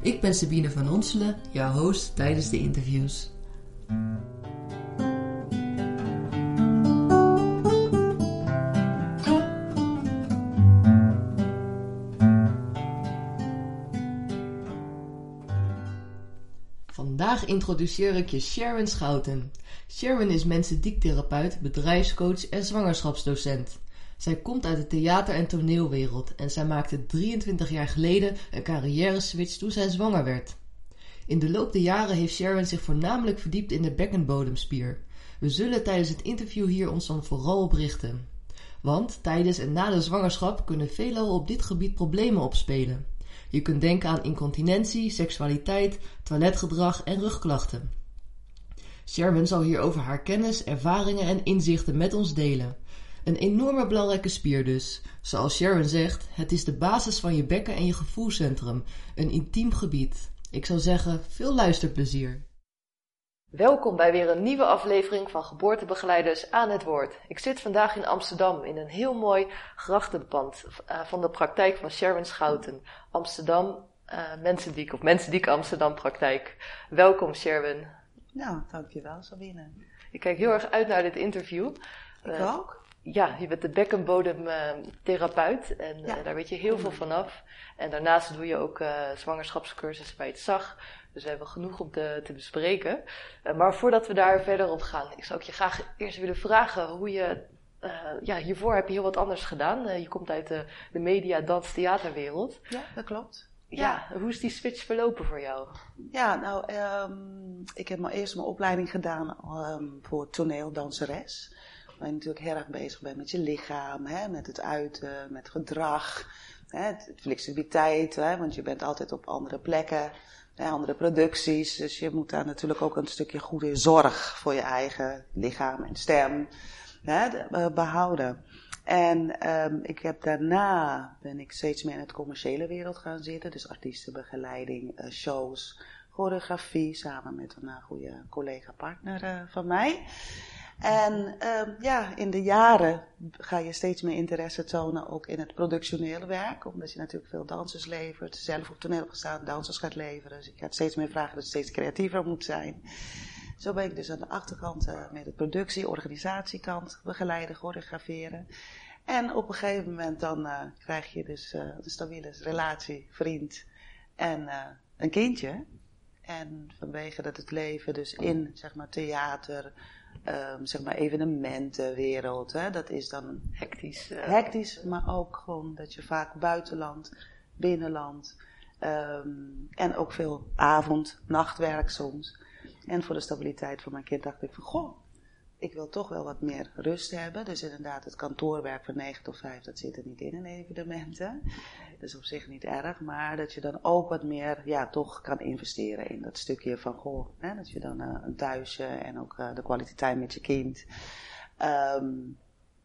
Ik ben Sabine van Onselen, jouw host tijdens de interviews. Vandaag introduceer ik je Sharon Schouten. Sharon is mensendiekttherapeut, bedrijfscoach en zwangerschapsdocent. Zij komt uit de theater- en toneelwereld en zij maakte 23 jaar geleden een carrière-switch toen zij zwanger werd. In de loop der jaren heeft Sharon zich voornamelijk verdiept in de bekkenbodemspier. We zullen tijdens het interview hier ons dan vooral op richten. Want tijdens en na de zwangerschap kunnen veelal op dit gebied problemen opspelen. Je kunt denken aan incontinentie, seksualiteit, toiletgedrag en rugklachten. Sharon zal hierover haar kennis, ervaringen en inzichten met ons delen. Een enorme belangrijke spier dus. Zoals Sharon zegt, het is de basis van je bekken en je gevoelscentrum. Een intiem gebied. Ik zou zeggen, veel luisterplezier. Welkom bij weer een nieuwe aflevering van Geboortebegeleiders aan het Woord. Ik zit vandaag in Amsterdam in een heel mooi grachtenpand uh, van de praktijk van Sharon Schouten. Amsterdam uh, Mensendiek of Mensendiek Amsterdam praktijk. Welkom Sharon. Nou, dankjewel Sabine. Ik kijk heel erg uit naar dit interview. Ik uh, ook ja, je bent de bekkenbodemtherapeut en ja. uh, daar weet je heel veel vanaf. En daarnaast doe je ook uh, zwangerschapscursussen bij het ZAG. Dus we hebben genoeg om te, te bespreken. Uh, maar voordat we daar verder op gaan, ik zou ik je graag eerst willen vragen hoe je. ja, hiervoor heb je heel wat anders gedaan. je komt uit de, de media, dans, theaterwereld. Ja, dat klopt. Ja, ja, hoe is die switch verlopen voor jou? Ja, nou, um, ik heb maar eerst mijn opleiding gedaan um, voor toneeldanseres waar je natuurlijk heel erg bezig bent met je lichaam, hè, met het uiten, met gedrag, hè, flexibiliteit, hè, want je bent altijd op andere plekken, hè, andere producties. Dus je moet daar natuurlijk ook een stukje goede zorg voor je eigen lichaam en stem hè, eh, behouden. En um, ik heb daarna ben ik steeds meer in het commerciële wereld gaan zitten. Dus artiestenbegeleiding, uh, shows, choreografie, samen met een uh, goede collega-partner van mij. En uh, ja, in de jaren ga je steeds meer interesse tonen ook in het productionele werk. Omdat je natuurlijk veel dansers levert, zelf op toneel gestaan, dansers gaat leveren. Dus je gaat steeds meer vragen dat je steeds creatiever moet zijn. Zo ben ik dus aan de achterkant uh, met de productie, organisatiekant begeleiden, choreograferen. En op een gegeven moment dan uh, krijg je dus uh, een stabiele relatie, vriend en een kindje. En vanwege dat het leven dus in zeg maar theater, um, zeg maar evenementenwereld. Hè? Dat is dan hectisch. Uh... Hectisch, maar ook gewoon dat je vaak buitenland, binnenland um, en ook veel avond, nachtwerk soms. En voor de stabiliteit van mijn kind dacht ik van goh, ik wil toch wel wat meer rust hebben. Dus inderdaad, het kantoorwerk van 9 tot 5, dat zit er niet in in evenementen. Dat is op zich niet erg, maar dat je dan ook wat meer, ja, toch kan investeren in dat stukje van, goh, hè, dat je dan uh, een thuisje en ook uh, de kwaliteit met je kind. Um,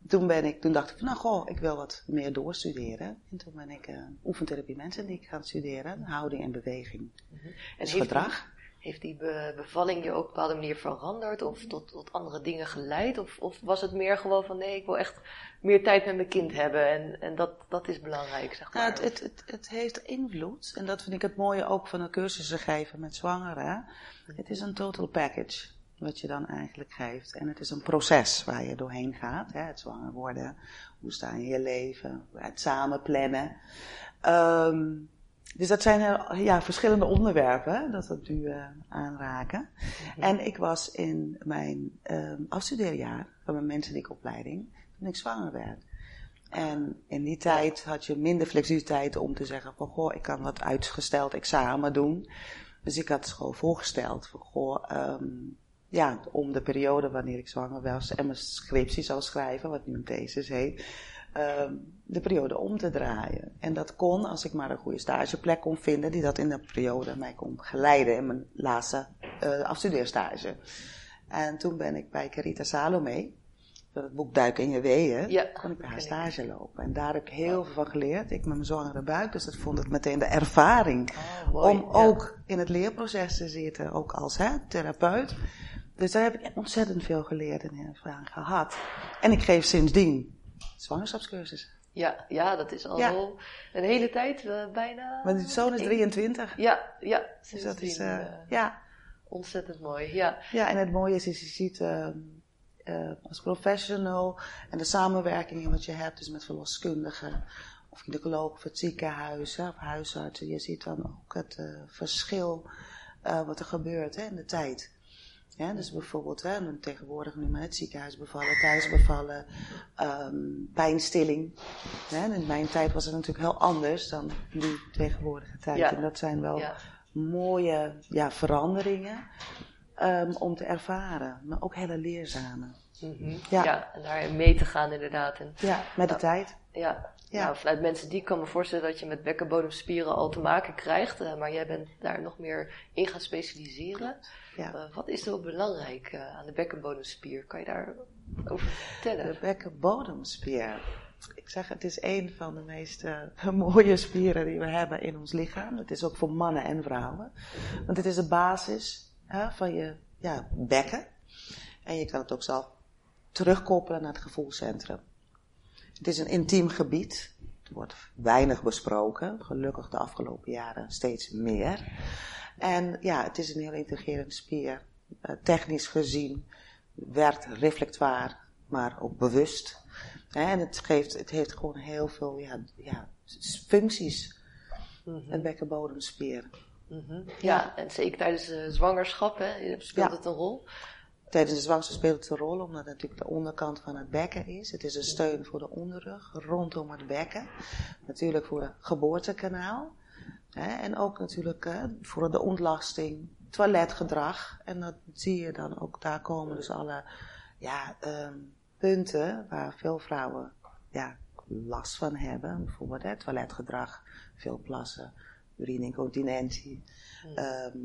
toen ben ik, toen dacht ik van, nou goh, ik wil wat meer doorstuderen. En toen ben ik uh, oefentherapie mensen die ik gaan studeren, houding en beweging. Mm -hmm. Dus en gedrag. Heeft die bevalling je ook op een bepaalde manier veranderd of tot, tot andere dingen geleid? Of, of, was het meer gewoon van nee, ik wil echt meer tijd met mijn kind hebben en, en dat, dat is belangrijk, zeg maar. Ja, het, het, het, heeft invloed en dat vind ik het mooie ook van de cursussen geven met zwangeren. Het is een total package wat je dan eigenlijk geeft. En het is een proces waar je doorheen gaat. Hè? Het zwanger worden, hoe sta je in je leven, het samen plannen. Um, dus dat zijn ja, verschillende onderwerpen dat we nu uh, aanraken. Mhm. En ik was in mijn uh, afstudeerjaar van mijn mensendieopleiding toen ik zwanger werd. En in die tijd had je minder flexibiliteit om te zeggen van goh, ik kan wat uitgesteld examen doen. Dus ik had school voorgesteld van goh, um, ja, om de periode wanneer ik zwanger was en mijn scriptie zou schrijven, wat nu een thesis heet, Ehm, de periode om te draaien. En dat kon als ik maar een goede stageplek kon vinden, die dat in de periode mij kon geleiden in mijn laatste uh, afstudeerstage. En toen ben ik bij Carita Salome, door het boek Duiken in je weeën, Ja, kon ik bij haar stage lopen. En daar heb ik heel veel van geleerd. Ik met mijn zwangere buik, dus dat vond ik meteen de ervaring Oh, mooi. om Ja. ook in het leerproces te zitten, ook als hè, therapeut. Dus daar heb ik ontzettend veel geleerd en ervaring gehad. En ik geef sindsdien zwangerschapscursussen. Ja, ja, dat is al Ja. een hele tijd, eh, bijna. Mijn zoon is één- 23. Ja, ja. Dus dat is, eh, eh, ja. ontzettend mooi. Ja, ja, en het mooie is, is je ziet eh, eh, als professional en de samenwerking wat je hebt, dus met verloskundigen of gynaecoloog of het ziekenhuis hè, of huisartsen. Je ziet dan ook het verschil wat er gebeurt hè, in de tijd. Ja, dus bijvoorbeeld, hè, tegenwoordig nu met het ziekenhuis bevallen, thuis bevallen, ehm, pijnstilling. Hè, in mijn tijd was het natuurlijk heel anders dan die tegenwoordige tijd. Ja. En dat zijn wel ja. mooie ja, veranderingen ehm, om te ervaren, maar ook hele leerzame. Mhm. Ja. ja. en daar mee te gaan inderdaad. En, Ja, met de tijd. ja, Ja. Nou, vanuit mensen die kan me voorstellen dat je met bekkenbodemspieren al te maken krijgt, eh, maar jij bent daar nog meer in gaan specialiseren. Ja. Eh, wat is er belangrijk eh, aan de bekkenbodemspier? Kan je daarover vertellen? De bekkenbodemspier. Ik zeg, het is een van de meest mooie spieren die we hebben in ons lichaam. Het is ook voor mannen en vrouwen. Want het is de basis hè, van je ja, bekken. En je kan het ook zelf terugkoppelen naar het gevoelscentrum. Het is een intiem gebied. Er wordt weinig besproken. Gelukkig de afgelopen jaren steeds meer. En ja, het is een heel intrigerende spier. Eh, technisch gezien werkt reflectoir, maar ook bewust. En het, geeft, het heeft gewoon heel veel ja, ja, functies, Mhm. een bekkenbodemspier. Mhm. Ja, en zeker tijdens de zwangerschap hè, speelt Ja. het een rol. Tijdens de zwangerschap speelt het een rol, omdat het natuurlijk de onderkant van het bekken is. Het is een steun voor de onderrug, rondom het bekken. Natuurlijk voor het geboortekanaal. Hè, en ook natuurlijk eh, voor de ontlasting, toiletgedrag. En dat zie je dan ook, daar komen dus alle ja, ehm, punten waar veel vrouwen ja, last van hebben. Bijvoorbeeld hè, toiletgedrag, veel plassen, urineincontinentie. Ehm,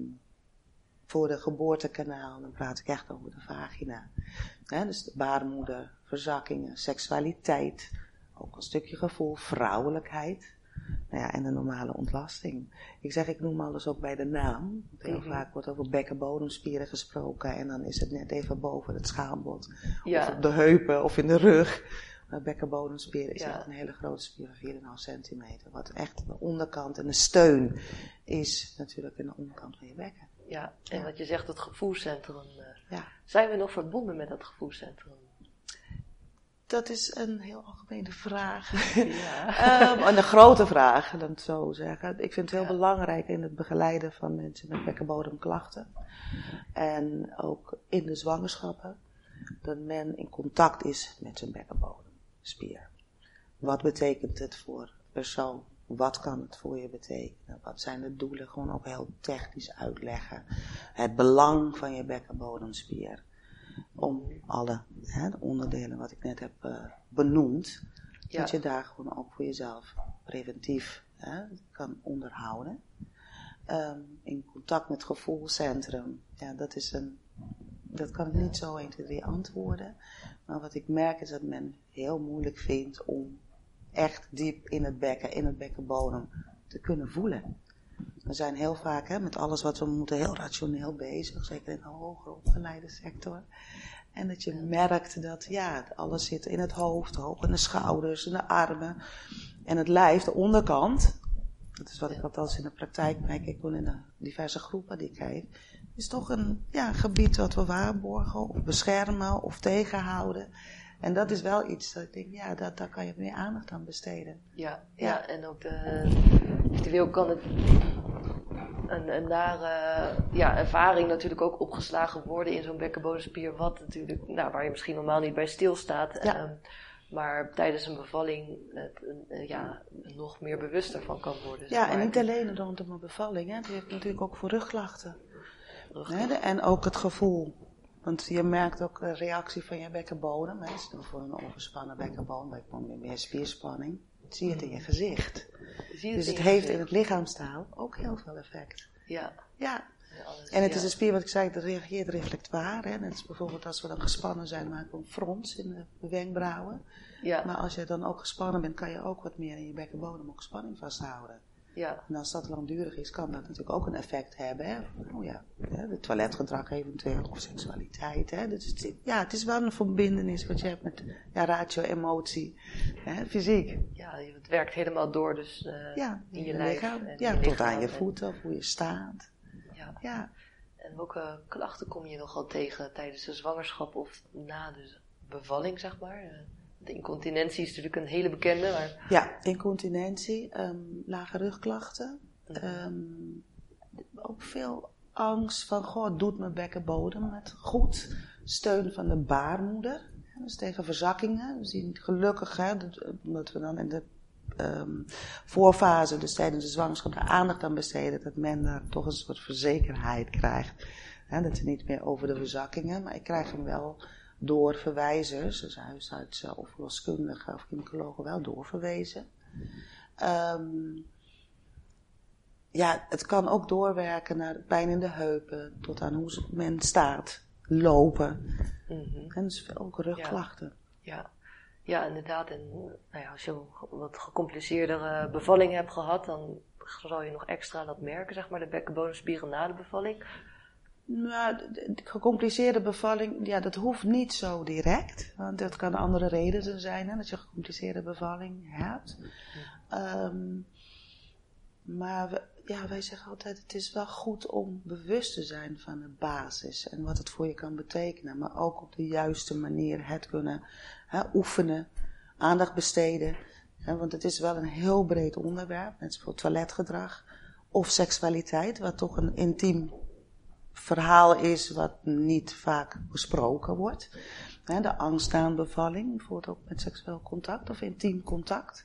voor de geboortekanaal, dan praat ik echt over de vagina. Dus de baarmoeder, verzakkingen, seksualiteit, ook een stukje gevoel, vrouwelijkheid. Nou ja, en de normale ontlasting. Ik zeg, ik noem alles ook bij de naam. Want Heel Mhm. vaak wordt over bekkenbodemspieren gesproken en dan is het net even boven het schaambod. Ja. Of op de heupen of in de rug. Maar bekkenbodemspier is Ja. echt een hele grote spier van 4,5 centimeter. Wat echt de onderkant en de steun is natuurlijk in de onderkant van je bekken. Ja, en wat je zegt, het gevoelscentrum. eh, Ja. zijn we nog verbonden met dat gevoelscentrum? Dat is een heel algemene vraag. Ja. Ehm, en een grote vraag, dan het zo zeggen. Ik vind het heel Ja. belangrijk in het begeleiden van mensen met bekkenbodemklachten. En ook in de zwangerschappen. Dat men in contact is met zijn bekkenbodemspier. Wat betekent het voor persoon? Wat kan het voor je betekenen? Wat zijn de doelen? Gewoon ook heel technisch uitleggen. Het belang van je bekkenbodemspier. Om alle hè, de onderdelen wat ik net heb eh, benoemd. Ja. Dat je daar gewoon ook voor jezelf preventief hè, kan onderhouden. Ehm, in contact met het gevoelscentrum. Ja, dat is een. Dat kan ik niet zo 1, 2, 3 antwoorden. Maar wat ik merk is dat men heel moeilijk vindt om echt diep in het bekken, in het bekkenbodem te kunnen voelen. We zijn heel vaak hè, met alles wat we moeten heel rationeel bezig, zeker in de hoger opgeleide sector. En dat je merkt dat ja, alles zit in het hoofd, hoog in de schouders, in de armen. En het lijf, de onderkant, dat is wat ik althans in de praktijk merk, ik woon in de diverse groepen die ik geef, is toch een ja, gebied wat we waarborgen of beschermen of tegenhouden. En dat is wel iets dat ik denk, ja, dat, daar kan je meer aandacht aan besteden. Ja, Ja. ja. en ook de, eventueel kan het een, een nare ja, ervaring natuurlijk ook opgeslagen worden in zo'n bekkenbodemspier, wat natuurlijk, nou, waar je misschien normaal niet bij stilstaat. Ja. Ehm, maar tijdens een bevalling het, eh, ja, nog meer bewust ervan kan worden. Ja, en niet alleen rondom een bevalling, hè. die heeft natuurlijk ook voor rugklachten. Hè, en ook het gevoel. Want je merkt ook de reactie van je bekkenbodem. Hè. Voor een overspannen bekkenbodem, komt weer meer spiersspanning. Zie je het in je gezicht. Je Dus het je heeft in het lichaamstaal ook heel veel effect. Ja. Ja. En het is een spier, wat ik zei, dat reageert reflectoir. Hè. Net als bijvoorbeeld als we dan gespannen zijn, maken we een frons in de wenkbrauwen. Ja. Maar als je dan ook gespannen bent, kan je ook wat meer in je bekkenbodem ook spanning vasthouden. Ja. En als dat langdurig is, kan dat natuurlijk ook een effect hebben. Hè? Oh ja, het toiletgedrag eventueel, of seksualiteit. Hè? Dus het, ja, het is wel een verbindenis wat je hebt met ja, ratio, emotie, hè? fysiek. Ja, het werkt helemaal door dus uh, ja, in je, lijf. Lichaam. Ja, tot aan je voeten, of hoe je staat. Ja. ja. En welke klachten kom je nogal tegen tijdens de zwangerschap of na de bevalling, zeg maar? Incontinentie is natuurlijk een hele bekende. Maar... Ja, incontinentie, um, lage rugklachten. Um, ook veel angst van, goh, doet mijn bekkenbodem het goed? Steun van de baarmoeder. Dus tegen verzakkingen. We zien gelukkig, hè, omdat we dan in de um, voorfase, dus tijdens de zwangerschap, de aandacht aan besteden, dat men daar toch een soort verzekerheid krijgt. Hè, dat ze niet meer over de verzakkingen, maar ik krijg hem wel door verwijzers, dus huisartsen of verloskundigen of gynaecologen wel doorverwezen. Um, ja, het kan ook doorwerken naar pijn in de heupen, tot aan hoe men staat, lopen. Mm -hmm. En dus ook rugklachten. Ja, ja. ja inderdaad. En nou ja, als je een wat gecompliceerdere bevalling hebt gehad, dan zal je nog extra dat merken, zeg maar, de bekkenbodemspieren na de bevalling. Nou, de, gecompliceerde bevalling, ja, dat hoeft niet zo direct. Want dat kan andere redenen zijn, hè, dat je gecompliceerde bevalling hebt. Um, maar ja, wij zeggen altijd, het is wel goed om bewust te zijn van de basis en wat het voor je kan betekenen. Maar ook op de juiste manier het kunnen hè, oefenen, aandacht besteden. Hè, want het is wel een heel breed onderwerp, net zoals toiletgedrag of seksualiteit, wat toch een intiem verhaal is wat niet vaak besproken wordt. de angst aan bevalling, bijvoorbeeld ook met seksueel contact of intiem contact.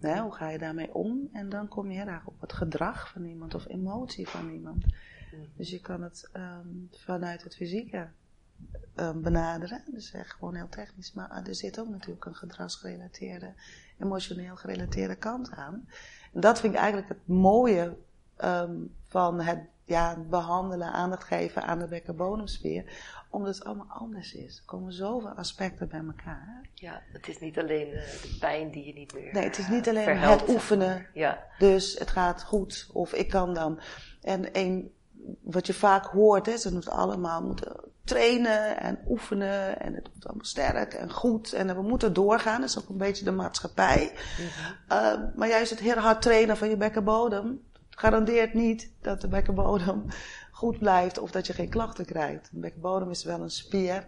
Mhm. hoe ga je daarmee om? En dan kom je heel op het gedrag van iemand of emotie van iemand. Mhm. Dus je kan het ehm, vanuit het fysieke um, benaderen. Dus echt gewoon heel technisch. Maar er zit ook natuurlijk een gedragsgerelateerde, emotioneel gerelateerde kant aan. En dat vind ik eigenlijk het mooie ehm, van het ja, behandelen, aandacht geven aan de bekkenbodemspier. Omdat het allemaal anders is. Er komen zoveel aspecten bij elkaar. Ja, het is niet alleen de pijn die je niet meer Nee, het is niet alleen het oefenen. Ja. Dus het gaat goed. Of ik kan dan. En een, wat je vaak hoort, hè, ze moeten allemaal moeten trainen en oefenen. En het moet allemaal sterk en goed. En we moeten doorgaan. Dat is ook een beetje de maatschappij. Mm maar juist het heel hard trainen van je bekkenbodem garandeert niet dat de bekkenbodem goed blijft of dat je geen klachten krijgt. De bekkenbodem is wel een spier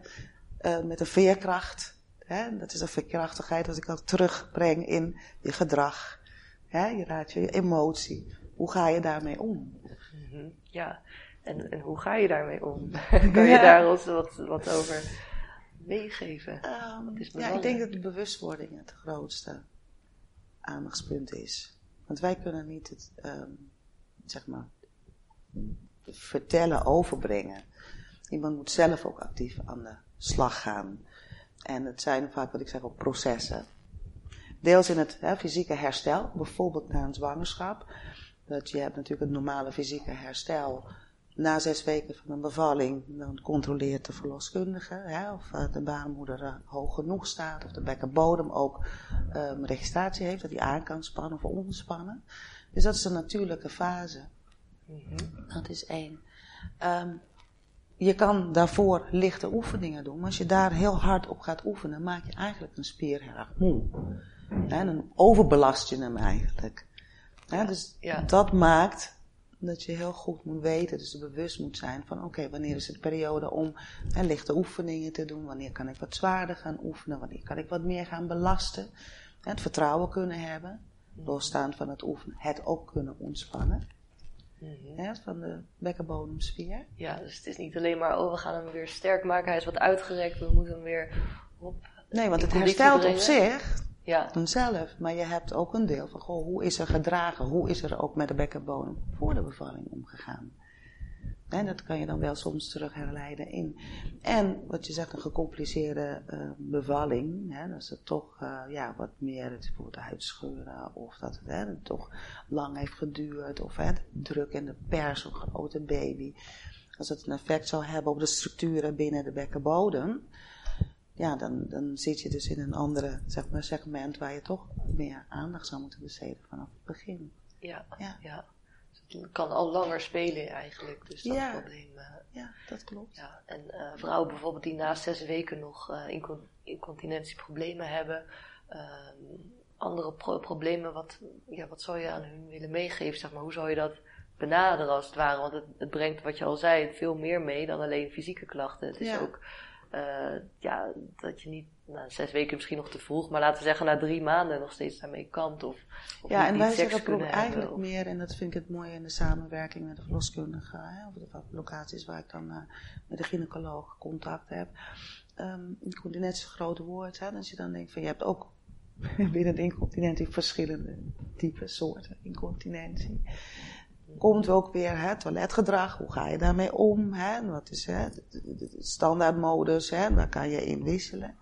uh, met een veerkracht. Hè? Dat is een veerkrachtigheid dat ik al terugbreng in je gedrag. Hè? Je raad je emotie. Hoe ga je daarmee om? Mhm. Ja, en, en hoe ga je daarmee om? kan je daar ons wat, wat over meegeven? Um, ja, ik denk dat de bewustwording het grootste aandachtspunt is. Want wij kunnen niet het, um, zeg maar, vertellen, overbrengen. Iemand moet zelf ook actief aan de slag gaan. En het zijn vaak, wat ik zeg, ook processen. Deels in het hè, fysieke herstel, bijvoorbeeld na een zwangerschap. Dat je hebt natuurlijk het normale fysieke herstel. Na zes weken van een bevalling, dan controleert de verloskundige hè, of eh, de baarmoeder uh, hoog genoeg staat, of de bekkenbodem ook um, registratie heeft, dat hij aan kan spannen of ontspannen. Dus dat is een natuurlijke fase. Mhm. Dat is één. Um, je kan daarvoor lichte oefeningen doen, maar als je daar heel hard op gaat oefenen, maak je eigenlijk een spier heel erg moe. En dan overbelast je hem eigenlijk. Ja, dus ja. dat maakt dat je heel goed moet weten, dus bewust moet zijn van oké, wanneer is het periode om hè, lichte oefeningen te doen, wanneer kan ik wat zwaarder gaan oefenen, wanneer kan ik wat meer gaan belasten. Het vertrouwen kunnen hebben losstaan van het oefenen, het ook kunnen ontspannen. Mm van de bekkenbodemspier. Ja, dus het is niet alleen maar, oh, we gaan hem weer sterk maken, hij is wat uitgerekt, we moeten hem weer op. Nee, want het herstelt op zich ja. zelf, maar je hebt ook een deel van, goh, hoe is er gedragen, hoe is er ook met de bekkenbodem voor de bevalling omgegaan? En dat kan je dan wel soms terug herleiden in. En wat je zegt, een gecompliceerde uh, bevalling. Hè, dat het toch uh, ja, wat meer het bijvoorbeeld uitscheuren. Of dat het hè, toch lang heeft geduurd. Of hè, druk in de pers, een grote baby. Als het een effect zou hebben op de structuren binnen de bekkenbodem. Ja, dan, dan zit je dus in een andere zeg maar, segment waar je toch meer aandacht zou moeten besteden vanaf het begin. Ja, ja. Kan al langer spelen eigenlijk. Dus dat ja. probleem. Uh, ja, dat klopt. Ja. En uh, vrouwen bijvoorbeeld die na zes weken nog uh, incontinentieproblemen hebben, ehm, andere pro problemen, wat, ja, wat zou je aan hun willen meegeven? Zeg maar, hoe zou je dat benaderen als het ware? Want het, het brengt, wat je al zei, veel meer mee dan alleen fysieke klachten. Het is ja. ook ja, dat je niet nou, zes weken misschien nog te vroeg, maar laten we zeggen na drie maanden nog steeds daarmee kant. Of, of ja, en wij zeggen eigenlijk meer, en dat vind ik het mooie in de samenwerking met de verloskundige, hè, of de locaties waar ik dan uh, met de gynaecoloog contact heb. Um, incontinentie is een groot woord, hè, als je dan denkt van je hebt ook binnen de incontinentie verschillende typen soorten incontinentie. Komt ook weer hè, toiletgedrag, hoe ga je daarmee om? Hè? Wat is hè, de, standaardmodus, hè, waar kan je in wisselen?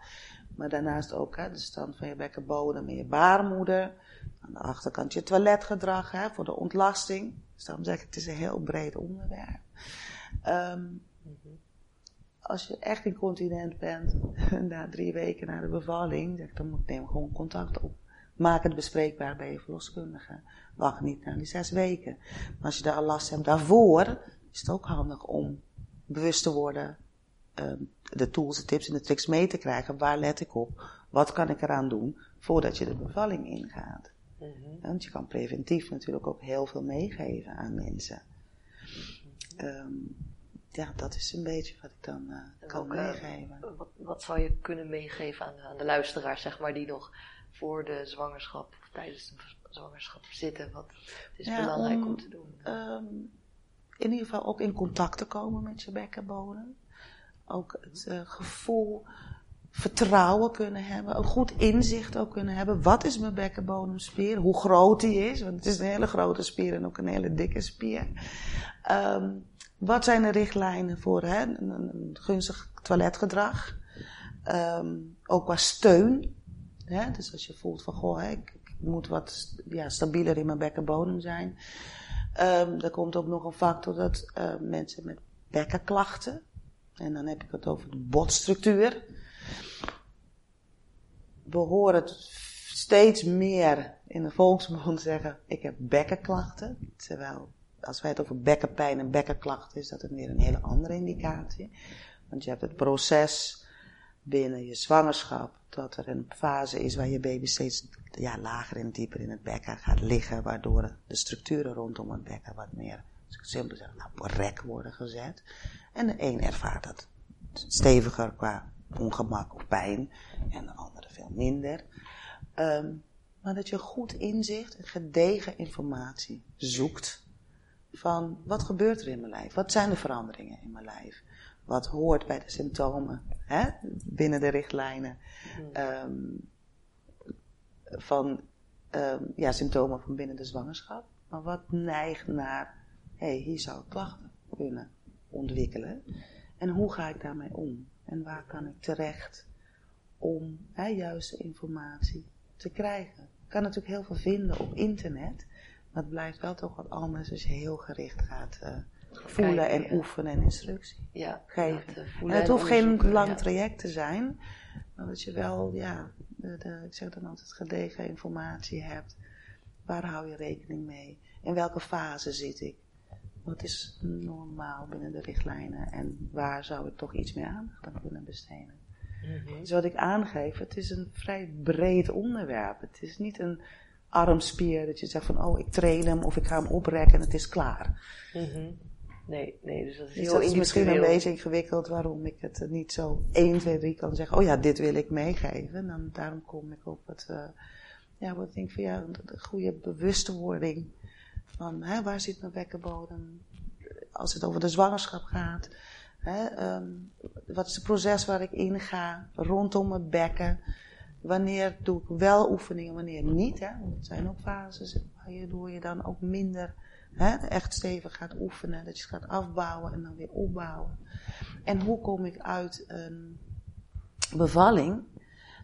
Maar daarnaast ook hè, de stand van je bekkenbodem en je baarmoeder. Aan de achterkant je toiletgedrag hè, voor de ontlasting. Dus daarom zeg ik, het is een heel breed onderwerp. Um, als je echt incontinent bent, na drie weken na de bevalling, dan moet neem gewoon contact op. Maak het bespreekbaar bij je verloskundige. Wacht niet naar die zes weken. Maar als je daar al last hebt daarvoor, is het ook handig om bewust te worden um, de tools, de tips en de tricks mee te krijgen. Waar let ik op? Wat kan ik eraan doen voordat je de bevalling ingaat? Mm -hmm. Want je kan preventief natuurlijk ook heel veel meegeven aan mensen. Um, ja, dat is een beetje wat ik dan uh, kan ook, meegeven. Wat, wat, zou je kunnen meegeven aan de, aan de luisteraars, zeg maar, die nog voor de zwangerschap of tijdens de zwangerschap zitten? Wat is ja, belangrijk om, te doen? Um, in ieder geval ook in contact te komen met je bekkenbodem ook het uh, gevoel vertrouwen kunnen hebben, een goed inzicht ook kunnen hebben. Wat is mijn bekkenbodemspier? Hoe groot die is? Want het is een hele grote spier en ook een hele dikke spier. Um, wat zijn de richtlijnen voor hè, een, een gunstig toiletgedrag? Um, ook qua steun. Hè? Dus als je voelt van, goh, hè, ik, moet wat ja, stabieler in mijn bekkenbodem zijn. Um, er komt ook nog een factor dat uh, mensen met bekkenklachten, en dan heb ik het over de botstructuur, behoren steeds meer in de volksmond zeggen, ik heb bekkenklachten. Terwijl, als wij het over bekkenpijn en bekkenklachten, is dat het weer een hele andere indicatie. Want je hebt het proces binnen je zwangerschap, dat er een fase is waar je baby steeds ja, lager en dieper in het bekken gaat liggen, waardoor de structuren rondom het bekken wat meer, als ik simpel zeg, nou, rek worden gezet. En de een ervaart dat steviger qua ongemak of pijn en de andere veel minder. Um, maar dat je goed inzicht en gedegen informatie zoekt van wat gebeurt er in mijn lijf? Wat zijn de veranderingen in mijn lijf? Wat hoort bij de symptomen hè, binnen de richtlijnen um, van um, ja, symptomen van binnen de zwangerschap? Maar wat neigt naar, hé, hey, hier zou ik klachten kunnen ontwikkelen. En hoe ga ik daarmee om? En waar kan ik terecht om hè, juiste informatie te krijgen? Ik kan natuurlijk heel veel vinden op internet, maar het blijft wel toch wat anders als je heel gericht gaat uh, voelen en oefenen en instructie ja, geven. en het hoeft geen lang traject te zijn, maar dat je wel, ja, de, de, ik zeg dan altijd, gedegen informatie hebt. Waar hou je rekening mee? In welke fase zit ik? Wat is normaal binnen de richtlijnen en waar zou ik toch iets meer aandacht aan kunnen besteden? Mm Dus wat ik aangeef, het is een vrij breed onderwerp. Het is niet een armspier dat je zegt van, oh, ik train hem of ik ga hem oprekken en het is klaar. Mm Nee, nee, dus dat is dus heel dat is misschien een beetje ingewikkeld waarom ik het niet zo 1, 2, 3 kan zeggen. Oh ja, dit wil ik meegeven. Dan, daarom kom ik op het, uh, ja, wat ik denk van ja, de goede bewustwording van hè, waar zit mijn bekkenbodem? Als het over de zwangerschap gaat. Hè, um, wat is het proces waar ik in ga rondom mijn bekken? Wanneer doe ik wel oefeningen, wanneer niet? Hè? Want het zijn ook fases waardoor je dan ook minder hè, echt stevig gaat oefenen. Dat je het gaat afbouwen en dan weer opbouwen. En hoe kom ik uit een bevalling?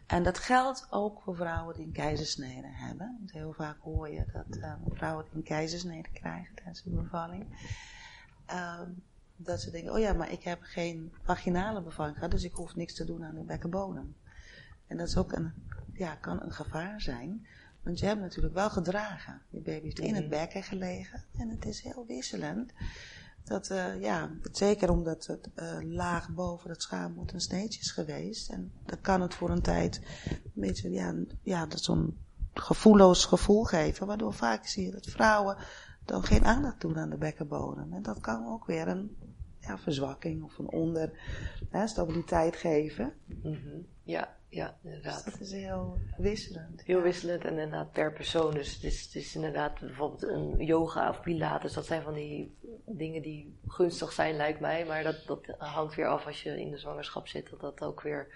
En dat geldt ook voor vrouwen die een keizersnede hebben. Want heel vaak hoor je dat uh, vrouwen die een keizersnede krijgen tijdens een bevalling. Uh, dat ze denken, oh ja, maar ik heb geen vaginale bevalling gehad, dus ik hoef niks te doen aan de bekkenbodem. En dat is ook een, ja, kan een gevaar zijn. Want je hebt natuurlijk wel gedragen. Je baby heeft in het mhm. bekken gelegen. En het is heel wisselend. Dat, uh, ja, zeker omdat het uh, laag boven het schaamhoed een sneetje is geweest. En dan kan het voor een tijd een beetje, ja, ja zo'n gevoelloos gevoel geven. Waardoor vaak zie je dat vrouwen dan geen aandacht doen aan de bekkenbodem. En dat kan ook weer een ja, verzwakking of een onder hè, stabiliteit geven. Mm Ja, ja, inderdaad. Dus dat is heel wisselend. Heel wisselend en inderdaad per persoon. Dus het is, het is inderdaad bijvoorbeeld een yoga of pilates. Dat zijn van die dingen die gunstig zijn, lijkt mij. Maar dat, dat hangt weer af als je in de zwangerschap zit. Dat dat ook weer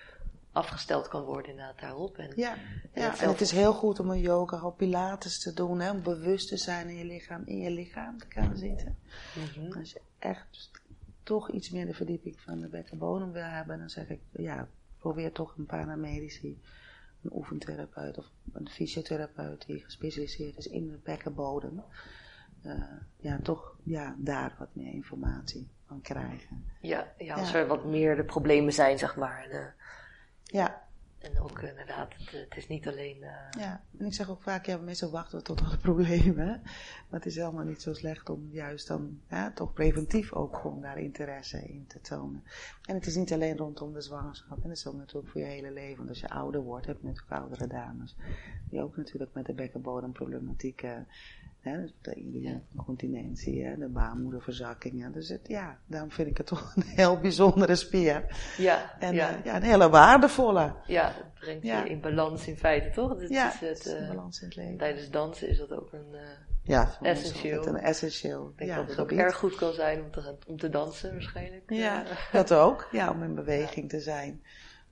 afgesteld kan worden inderdaad daarop. En, ja, en, ja, en het is heel goed om een yoga of pilates te doen. Hè, om bewust te zijn in je lichaam, in je lichaam te gaan zitten. Mhm. Als je echt toch iets meer de verdieping van de bekkenbodem wil hebben, dan zeg ik, ja, probeer toch een paramedici, een oefentherapeut of een fysiotherapeut die gespecialiseerd is in de bekkenbodem. Uh, ja, toch ja, daar wat meer informatie van krijgen. Ja, ja als er wat meer de problemen zijn, zeg maar. De, ja. En ook inderdaad, het, het, is niet alleen... Uh... Ja, en ik zeg ook vaak, ja, mensen wachten tot alle problemen. Maar het is helemaal niet zo slecht om juist dan toch preventief ook gewoon daar interesse in te tonen. En het is niet alleen rondom de zwangerschap. En het is ook natuurlijk voor je hele leven. Want als je ouder wordt, heb je natuurlijk oudere dames. Die ook natuurlijk met de bekkenbodemproblematiek... Hè, dus de incontinentie, hè, de baarmoederverzakkingen. Dus het, ja, daarom vind ik het toch een heel bijzondere spier. Ja, en ja. Uh, ja een hele waardevolle. Ja, het brengt je in balans in feite, toch? Dat ja, is het, uh, balans in het leven. Tijdens dansen is dat ook een uh, ja, essentieel. een essentieel. Ik denk ja, dat het ook erg goed kan zijn om te, om te dansen waarschijnlijk. Ja, dat ook. Ja, om in beweging te zijn.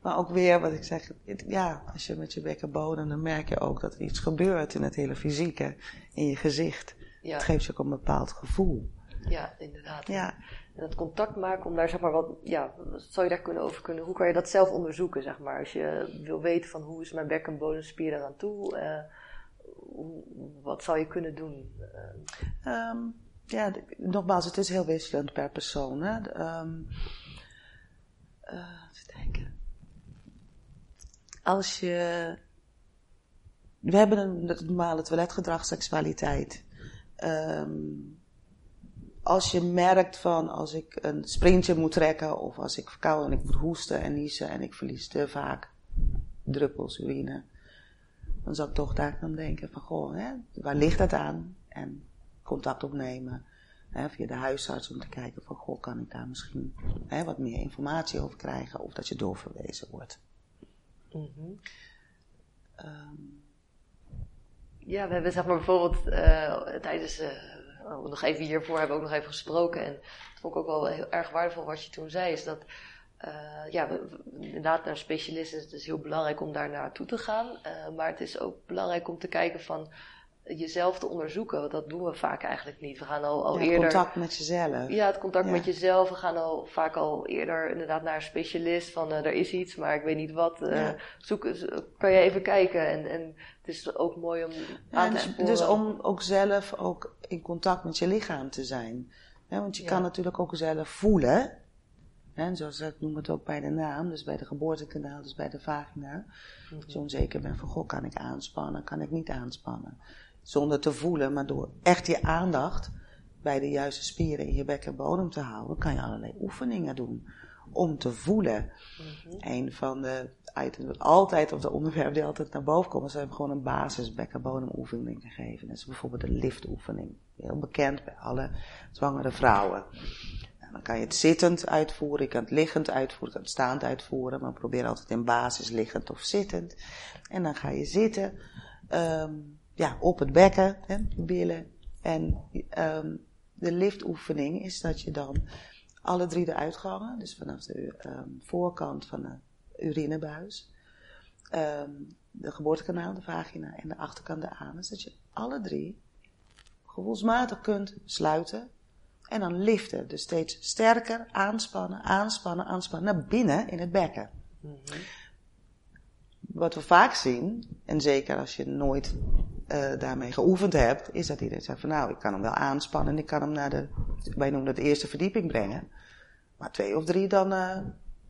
Maar ook weer, wat ik zeg, ja, als je met je bekkenbodem, dan merk je ook dat er iets gebeurt in het hele fysieke, in je gezicht. Ja. Het geeft je ook een bepaald gevoel. Ja, inderdaad. Ja. En dat contact maken, om daar zeg maar wat, ja, wat zou je daar kunnen over kunnen? Hoe kan je dat zelf onderzoeken, zeg maar? Als je wil weten van hoe is mijn bekkenbodemspier eraan toe, hoe, wat zou je kunnen doen? Um, ja, nogmaals, het is heel wisselend per persoon. Hè? Um, uh, even denken als je. We hebben een, normale toiletgedrag, seksualiteit. Um, als je merkt van als ik een sprintje moet trekken of als ik verkouden en ik moet hoesten en niezen en ik verlies te vaak druppels urine, dan zou ik toch daar gaan denken van goh, hè, waar ligt dat aan? En contact opnemen hè, via de huisarts om te kijken van goh, kan ik daar misschien hè, wat meer informatie over krijgen of dat je doorverwezen wordt. Mm ja, we hebben zeg maar bijvoorbeeld uh, tijdens, uh, nog even hiervoor hebben we ook nog even gesproken. En het vond ik ook wel heel erg waardevol wat je toen zei, is dat uh, ja, inderdaad naar specialisten is het dus heel belangrijk om daar naartoe te gaan. maar het is ook belangrijk om te kijken van jezelf te onderzoeken. Want dat doen we vaak eigenlijk niet. We gaan al, al ja, eerder. contact met jezelf. Ja, het contact met jezelf. We gaan al vaak al eerder inderdaad naar een specialist van uh, er is iets, maar ik weet niet wat. Uh, ja. zoek, kan je even kijken. En, en het is ook mooi om aan te sporen. Dus om ook zelf ook in contact met je lichaam te zijn. want je kan natuurlijk ook zelf voelen. En zoals ik noem het ook bij de naam, dus bij de geboortekanaal, dus bij de vagina. Mm -hmm. Als je onzeker bent van, goh, kan ik aanspannen, kan ik niet aanspannen zonder te voelen, maar door echt je aandacht bij de juiste spieren in je bekkenbodem te houden, kan je allerlei oefeningen doen om te voelen. Mm Een van de items, altijd, of de onderwerpen die altijd naar boven komen, zijn gewoon een basis bekkenbodemoefening gegeven. Dat is bijvoorbeeld een liftoefening. Heel bekend bij alle zwangere vrouwen. Nou, dan kan je het zittend uitvoeren, je kan het liggend uitvoeren, je kan het staand uitvoeren, maar probeer altijd in basis liggend of zittend. En dan ga je zitten. Um, ja, op het bekken, hè, billen. En um, de liftoefening is dat je dan alle drie de uitgangen, dus vanaf de um, voorkant van de urinebuis, um, de geboortekanaal, de vagina en de achterkant de anus, dat je alle drie gevoelsmatig kunt sluiten. En dan liften. Dus steeds sterker aanspannen, aanspannen, aanspannen. Naar binnen in het bekken. Mhm. Wat we vaak zien, en zeker als je nooit uh, daarmee geoefend hebt, is dat iedereen zegt van nou, ik kan hem wel aanspannen en ik kan hem naar de, wij noemen het de eerste verdieping brengen. Maar twee of drie, dan uh,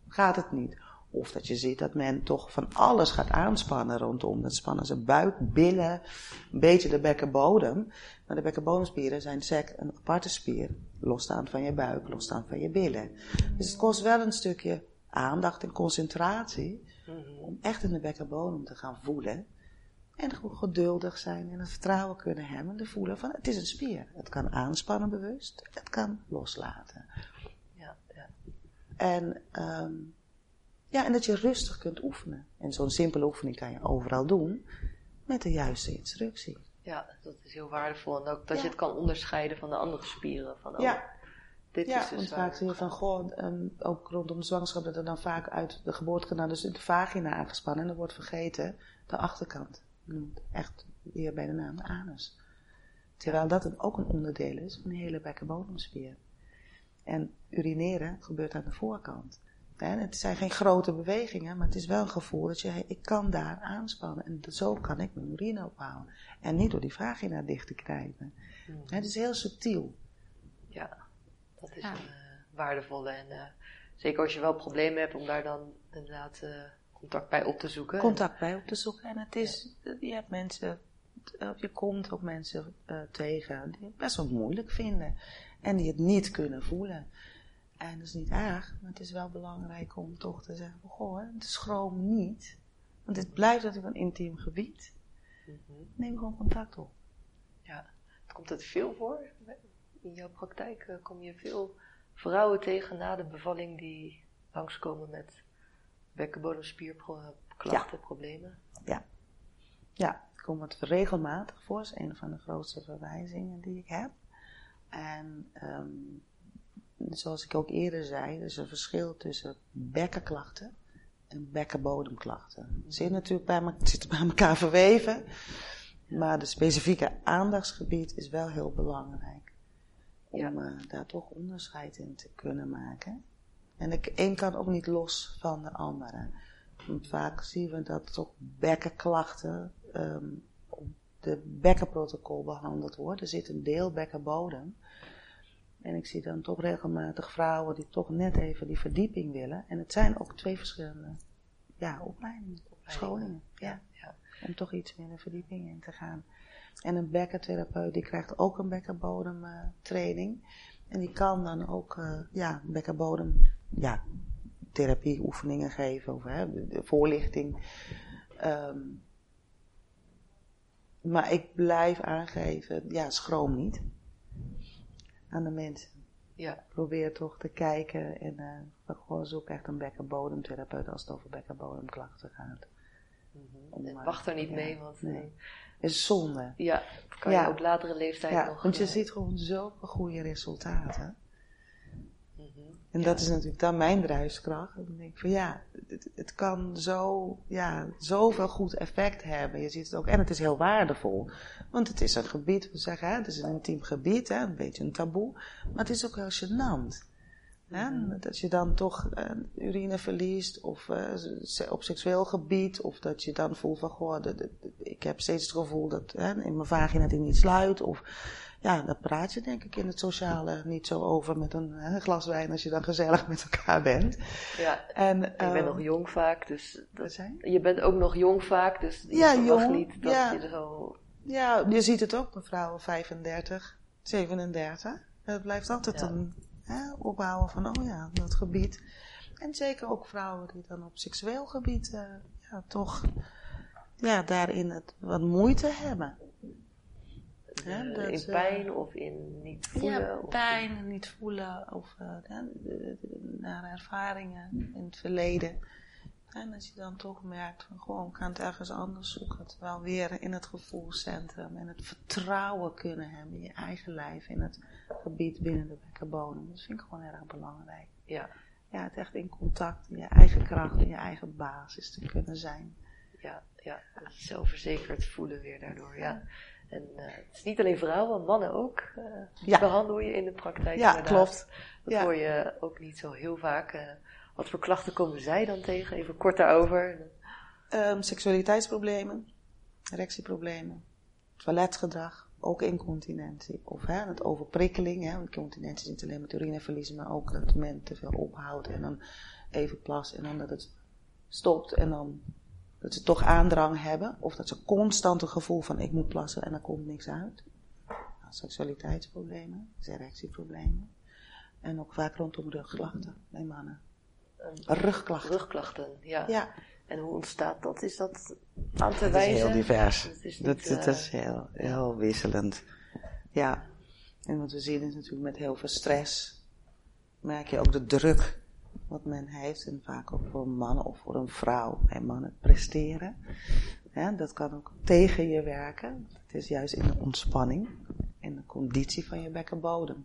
gaat het niet. Of dat je ziet dat men toch van alles gaat aanspannen rondom. Dat spannen ze buik, billen, een beetje de bekkenbodem. Maar de bekkenbodemspieren zijn sec een aparte spier. Losstaand van je buik, losstaand van je billen. Dus het kost wel een stukje aandacht en concentratie. Om echt in de bekkenbodem te gaan voelen. En gewoon geduldig zijn en het vertrouwen kunnen hebben. De voelen van het is een spier. Het kan aanspannen bewust. Het kan loslaten. Ja, ja. En, um, ja, en dat je rustig kunt oefenen. En zo'n simpele oefening kan je overal doen. Met de juiste instructie. Ja, dat is heel waardevol. En ook dat je het kan onderscheiden van de andere spieren. Van, oh, ja. Dit ja, is dus want vaak zie je van, goh, um, ook rondom de zwangerschap, dat er dan vaak uit de geboortekanaal, dus de vagina aangespannen. En dan wordt vergeten de achterkant. Echt weer bij de naam de anus. Terwijl dat ook een onderdeel is van de hele bekkenbodemspier. En urineren gebeurt aan de voorkant. En het zijn geen grote bewegingen, maar het is wel een gevoel dat je, ik kan daar aanspannen. En zo kan ik mijn urine ophouden. En niet door die vagina dicht te krijgen. Mm. Het is heel subtiel. Ja, dat is Ja. een eh, waardevolle. En eh, zeker als je wel problemen hebt om daar dan inderdaad eh, contact bij op te zoeken. contact bij op te zoeken. En het is, je hebt mensen, of je komt ook mensen eh, tegen die het best wel moeilijk vinden. En die het niet kunnen voelen. En dat is niet erg, maar het is wel belangrijk om toch te zeggen, goh, hè, schroom niet. Want het blijft natuurlijk een intiem gebied. Mhm. Neem gewoon contact op. Ja, komt het veel voor? In jouw praktijk eh, kom je veel vrouwen tegen na de bevalling die langskomen met bekkenbodemspierklachten, problemen? Ja, ik kom het regelmatig voor. Dat is een van de grootste verwijzingen die ik heb. En ehm, zoals ik ook eerder zei, er is een verschil tussen bekkenklachten en bekkenbodemklachten. Het zit natuurlijk bij, me- het zit bij elkaar verweven, maar de specifieke aandachtsgebied is wel heel belangrijk. Om Ja. eh, daar toch onderscheid in te kunnen maken. En de een kan ook niet los van de andere. Want vaak zien we dat toch bekkenklachten ehm, op de bekkenprotocol behandeld worden. Er zit een deel bekkenbodem. En ik zie dan toch regelmatig vrouwen die toch net even die verdieping willen. En het zijn ook twee verschillende ja, opleidingen, scholingen. Ja, ja. om toch iets meer de verdieping in te gaan. En een bekkentherapeut die krijgt ook een bekkenbodemtraining. en die kan dan ook eh, ja, bekkenbodem ja, therapieoefeningen geven of hè, de, de voorlichting. Ehm, maar ik blijf aangeven, ja, schroom niet aan de mensen. Ja, Probeer toch te kijken en eh, gewoon zoek echt een bekkenbodemtherapeut als het over bekkenbodemklachten gaat. Om, en eh, wacht er niet ja, mee, want nee. eh, is zonde. ja, kan Ja. je op latere leeftijd Ja, nog. want je eh, ziet gewoon zulke goede resultaten. Mhm. En dat is natuurlijk dan mijn drijfskracht. En dan denk ik van ja, het, het kan zo, ja, zoveel goed effect hebben. Je ziet het ook, en het is heel waardevol. Want het is een gebied, we zeggen, hè, het is een intiem gebied, hè, een beetje een taboe. Maar het is ook heel gênant. Hè? Dat je dan toch eh, urine verliest, of eh, op seksueel gebied, of dat je dan voelt van, goh, de- de- de- ik heb steeds het gevoel dat hè, in mijn vagina die niet sluit, of ja, daar praat je denk ik in het sociale niet zo over met een hè, glas wijn als je dan gezellig met elkaar bent. Ja, En, je bent ehm, nog jong vaak, dus dat, zei je? je bent ook nog jong vaak, dus je Ja, verwacht jong, niet dat ja. je er zo... Ja, je ziet het ook, mevrouw 35, 37. Het blijft altijd Ja. een hè, ophouden van, oh ja, dat gebied. En zeker ook vrouwen die dan op seksueel gebied eh, ja, toch ja, daarin het, wat moeite hebben. Eh, dat, in eh, pijn of in niet voelen. ja, of- pijn, niet voelen of eh, nare ervaringen in het verleden. En als je dan toch merkt van gewoon, ik kan het ergens anders zoeken. Terwijl weer in het gevoelscentrum en het vertrouwen kunnen hebben in je eigen lijf, in het gebied binnen de bekkenbodem. Dat vind ik gewoon erg belangrijk. Ja, Ja, het echt in contact, in je eigen kracht, in je eigen basis te kunnen zijn. ja, ja. Zelfverzekerd voelen weer daardoor, ja. En uh, het is niet alleen vrouwen, mannen ook. Uh, Ja. Behandel je in de praktijk Ja, inderdaad. klopt. Dat Ja. hoor je ook niet zo heel vaak. Eh, wat voor klachten komen zij dan tegen? Even kort daarover. Ehm, seksualiteitsproblemen, erectieproblemen, toiletgedrag, ook incontinentie. Of hè, het overprikkeling. Hè, want incontinentie is niet alleen met urineverliezen, maar ook dat men te veel ophoudt en dan even plas en dan dat het stopt en dan dat ze toch aandrang hebben. Of dat ze constant een gevoel van ik moet plassen en er komt niks uit. Nou, seksualiteitsproblemen, erectieproblemen. En ook vaak rondom rugklachten bij mannen. Een Rugklachten. rugklachten, ja. Ja. En hoe ontstaat dat? Is dat aan te Het is wijzen? heel divers. Het is Dat, niet, dat eh, is heel, heel wisselend. Ja, en wat we zien is natuurlijk met heel veel stress, merk je ook de druk wat men heeft. En vaak ook voor een man of voor een vrouw, bij mannen presteren. Hè, dat kan ook tegen je werken. Het is juist in de ontspanning, in de conditie van je bekkenbodem.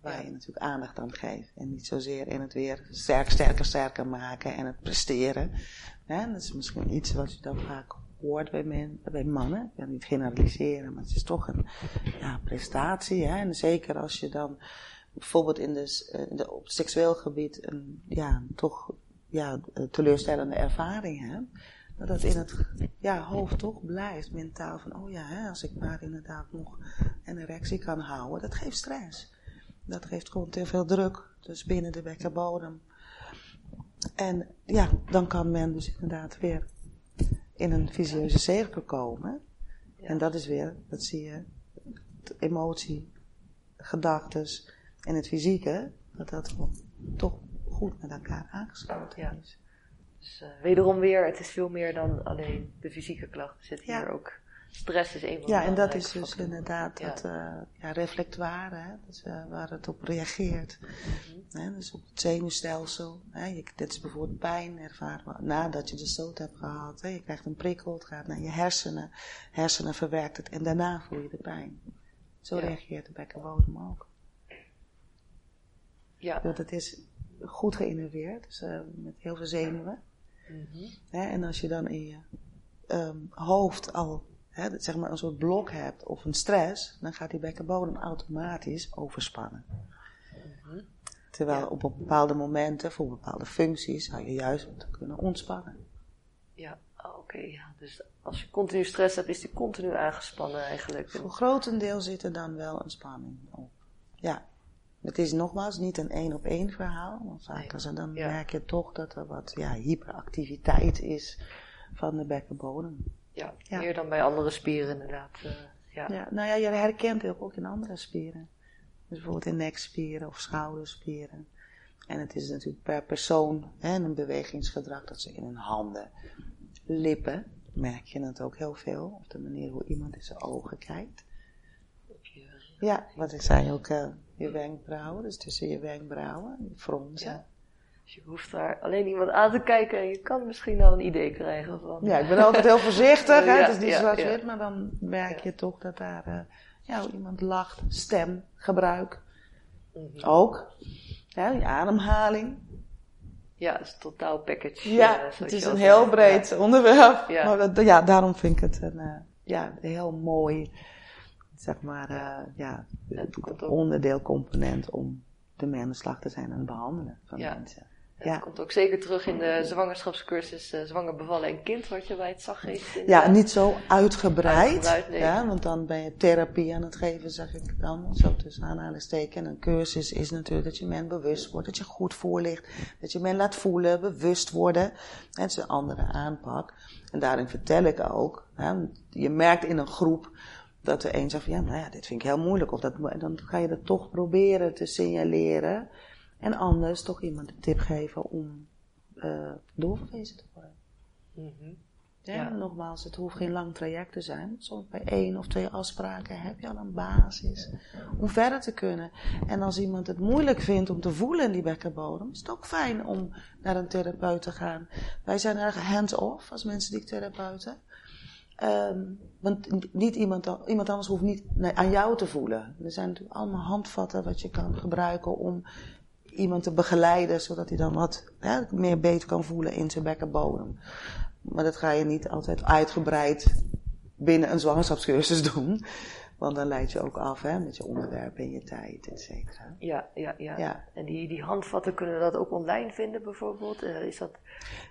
Waar je natuurlijk aandacht aan geeft. En niet zozeer in het weer sterk, sterker, sterker maken en het presteren. Dat is misschien iets wat je dan vaak hoort bij, men, bij mannen. Ik wil niet generaliseren, maar het is toch een ja, prestatie. Hè? En zeker als je dan bijvoorbeeld in de, eh, in de, op seksueel gebied een ja, toch ja, eh, teleurstellende ervaring hebt. Dat dat in het ja, hoofd toch blijft, mentaal. Van, oh ja, hè, als ik maar inderdaad nog een erectie kan houden. Dat geeft stress. Dat geeft gewoon te veel druk. Dus binnen de bekkenbodem. En ja, dan kan men dus inderdaad weer in een visieuze cirkel komen. En dat is weer, dat zie je, emotie, gedachtes en het fysieke, dat dat toch goed met elkaar aangesloten Ja. is. Dus eh, wederom weer, het is veel meer dan alleen de fysieke klachten. Zit Ja. hier ook stress is een van de Ja, en dat is dus inderdaad Ja. dat eh, ja, reflectoire, hè, eh, waar het op reageert. Hè, dus op het zenuwstelsel. Hè, je, dit is bijvoorbeeld pijn ervaren nadat je de stoot hebt gehad. Hè, je krijgt een prikkel, het gaat naar je hersenen. Hersenen verwerkt het en daarna voel je de pijn. Zo Ja. reageert de bekkenbodem ook. Ja. Want het is goed geïnnerveerd, dus eh, met heel veel zenuwen. Mhm. Hè, en als je dan in je ehm, hoofd al hè, zeg maar een soort blok hebt of een stress, dan gaat die bekkenbodem automatisch overspannen. Terwijl Ja. op bepaalde momenten, voor bepaalde functies, zou je juist moeten kunnen ontspannen. Ja, oké. ja. Dus als je continu stress hebt, is die continu aangespannen eigenlijk. Voor grotendeel zit er dan wel een spanning op. Ja. Het is nogmaals niet een één op één verhaal, want vaak als dan Ja. merk je toch dat er wat ja, hyperactiviteit is van de bekkenbodem. Ja, Ja. meer dan bij andere spieren inderdaad. eh, ja. Ja, nou ja, je herkent het ook in andere spieren. Dus bijvoorbeeld in nekspieren of schouderspieren. En het is natuurlijk per persoon hè, een bewegingsgedrag dat ze in hun handen, lippen, merk je het ook heel veel. Of de manier hoe iemand in zijn ogen kijkt. Ja, wat ik zei ook, eh, je wenkbrauwen, dus tussen je wenkbrauwen, je fronsen. Ja. Dus je hoeft daar alleen iemand aan te kijken en je kan misschien al een idee krijgen van... Ja, ik ben altijd heel voorzichtig, hè? Het is niet zwart-wit, maar dan merk je toch dat daar, eh, ja, hoe iemand lacht, stem, gebruik. Mhm. Ook. Ja, je ademhaling. Ja, het is een totaal package. Ja, eh, het is een heel breed onderwerp. Ja. Maar dat, ja, daarom vind ik het een, ja, heel mooi, zeg maar, eh, ja, Het onderdeelcomponent om ermee aan de slag te zijn en behandelen van Ja. mensen. Het Ja. komt ook zeker terug in de zwangerschapscursus eh, Zwanger bevallen en kind, wat je bij het zag geeft. Ja, niet zo uitgebreid. Uitgebreid, nee. ja, want dan ben je therapie aan het geven, zeg ik dan. Zo tussen aanhalingstekens. En een cursus is natuurlijk dat je men bewust wordt, dat je goed voorligt. Dat je men laat voelen, bewust worden. Het is een andere aanpak. En daarin vertel ik ook, hè, je merkt in een groep dat de een zegt van, ja, nou ja, dit vind ik heel moeilijk. Of dat, dan ga je dat toch proberen te signaleren. En anders toch iemand een tip geven om eh doorverwezen te worden. Ja, Ja. nogmaals, het hoeft geen lang traject te zijn. Soms bij één of twee afspraken heb je al een basis om verder te kunnen. En als iemand het moeilijk vindt om te voelen in die bekkenbodem, is het ook fijn om naar een therapeut te gaan. Wij zijn erg hands-off als mensen die therapeuten. Ehm, want niet iemand, iemand anders hoeft niet aan jou te voelen. Er zijn natuurlijk allemaal handvatten wat je kan gebruiken om iemand te begeleiden, zodat hij dan wat meer beter kan voelen in zijn bekkenbodem. Maar dat ga je niet altijd uitgebreid binnen een zwangerschapscursus doen. Want dan leid je ook af hè, met je onderwerp en je tijd, et cetera. Ja, ja, ja, Ja. En die, die handvatten kunnen we dat ook online vinden bijvoorbeeld? Eh, is dat...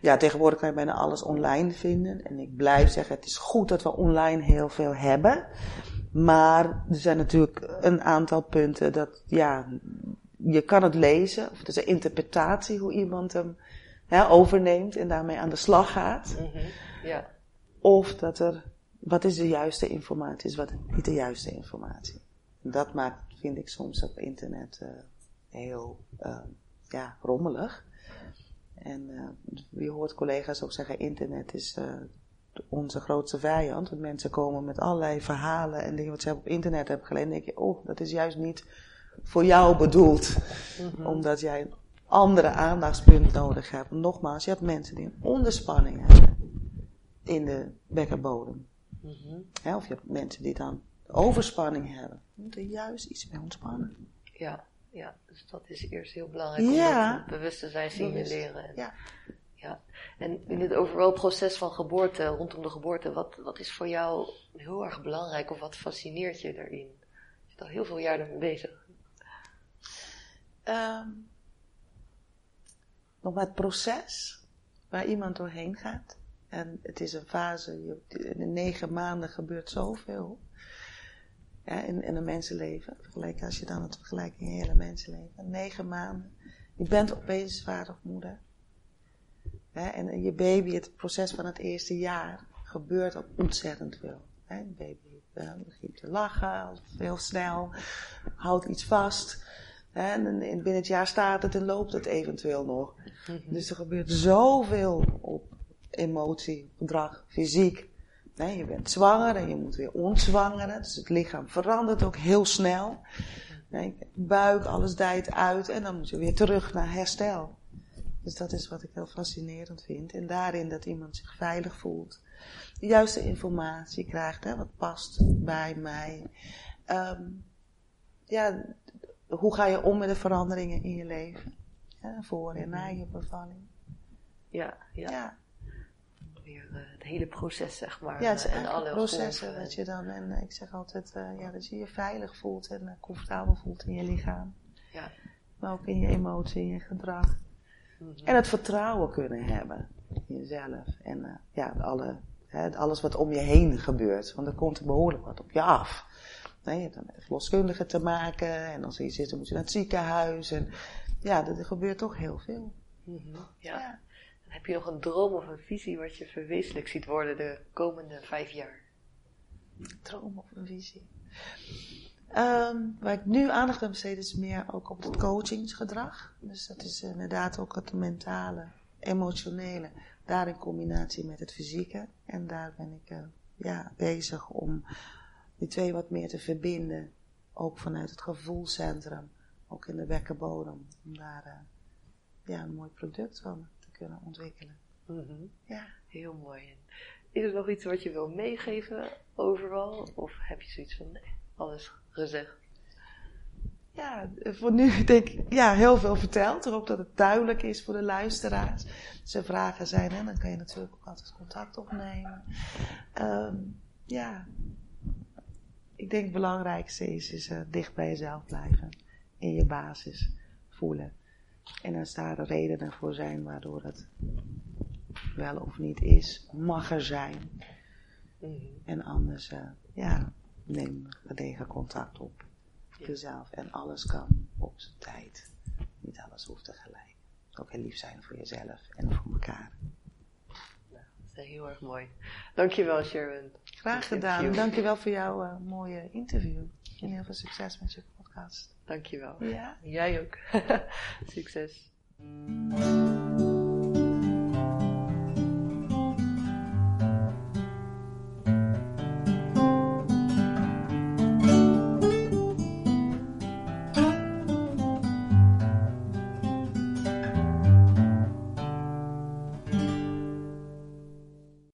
Ja, tegenwoordig kan je bijna alles online vinden. En ik blijf zeggen, het is goed dat we online heel veel hebben. Maar er zijn natuurlijk een aantal punten dat, ja, je kan het lezen. Of het is een interpretatie hoe iemand hem hè, overneemt en daarmee aan de slag gaat. Mhm. Ja, Of dat er, wat is de juiste informatie, is wat niet de juiste informatie. En dat maakt, vind ik soms op internet eh, heel eh, ja, rommelig. En eh, je hoort collega's ook zeggen, internet is eh, onze grootste vijand. Want mensen komen met allerlei verhalen en dingen wat ze op internet hebben gelezen. En denk je, oh, dat is juist niet voor jou bedoeld. Omdat jij een andere aandachtspunt nodig hebt. Nogmaals, je hebt mensen die een onderspanning hebben in de bekkenbodem. Mhm. Of je hebt mensen die dan overspanning hebben. Je moet er juist iets mee ontspannen. ja, ja. Dus dat is eerst heel belangrijk om dat bewust te zijn, signaleren. En, Ja. ja. En in het overal proces van geboorte, rondom de geboorte, wat, wat is voor jou heel erg belangrijk of wat fascineert je daarin? Je zit al heel veel jaar ermee bezig. Ehm, nog maar het proces waar iemand doorheen gaat. En het is een fase, in negen maanden gebeurt zoveel. Ja, in, in een mensenleven. Vergelijk, als je dan het vergelijkt in je hele mensenleven. Negen maanden. Je bent opeens vader of moeder. En je baby, het proces van het eerste jaar, gebeurt ook ontzettend veel. Hè, een baby eh, begint te lachen, heel snel, houdt iets vast. En in- binnen het jaar staat het en loopt het eventueel nog. Dus er gebeurt zoveel op emotie, gedrag, fysiek. Nee, je bent zwanger en je moet weer ontzwangeren. Dus het lichaam verandert ook heel snel. Nee, buik, alles dijt uit en dan moet je weer terug naar herstel. Dus dat is wat ik heel fascinerend vind. En daarin dat iemand zich veilig voelt. De juiste informatie krijgt, hè, wat past bij mij. Ehm, ja, hoe ga je om met de veranderingen in je leven? Ja, voor en na je bevalling. Ja, ja. Ja, Weer eh, het hele proces, zeg maar. ja het is eh, en eigenlijk alle processen dat je dan, en eh, ik zeg altijd, eh, ja, dat je je veilig voelt en eh, comfortabel voelt in je lichaam. Ja. Maar ook in je emotie, in je gedrag. Mhm. En het vertrouwen kunnen hebben in jezelf. En eh, ja, alle, hè, alles wat om je heen gebeurt. Want er komt behoorlijk wat op je af. Nee, je hebt dan met verloskundigen te maken. En als er iets is, dan moet je naar het ziekenhuis. En ja, er, gebeurt toch heel veel. Mhm. ja. En Heb je nog een droom of een visie wat je verwezenlijk ziet worden de komende vijf jaar? droom of een visie. Ehm, waar ik nu aandacht aan besteed is meer ook op het coachingsgedrag. Dus dat is inderdaad ook het mentale, emotionele, daar in combinatie met het fysieke. En daar ben ik eh, ja, bezig om die twee wat meer te verbinden. Ook vanuit het gevoelscentrum, ook in de bekkenbodem. Om daar eh, ja, een mooi product van kunnen ontwikkelen. Mhm. Ja. Heel mooi. Is er nog iets wat je wil meegeven overal? Of heb je zoiets van, nee, alles gezegd? Ja, voor nu denk ik, ja, heel veel verteld. Ik hoop dat het duidelijk is voor de luisteraars. Als er vragen zijn, hè, dan kan je natuurlijk ook altijd contact opnemen. Ehm, ja, ik denk het belangrijkste is, is eh, dicht bij jezelf blijven. In je basis voelen. En als daar redenen voor zijn waardoor het wel of niet is, mag er zijn. Mhm. En anders, eh, ja, neem gedegen contact op. Jezelf. En alles kan op zijn tijd. Niet alles hoeft tegelijk. Ook heel lief zijn voor jezelf en voor elkaar. Dat is heel erg mooi. Dankjewel Sharon. Graag gedaan. Dankjewel voor jouw eh, mooie interview. En heel veel succes met je podcast. Dankjewel. Ja. Jij ook. Succes.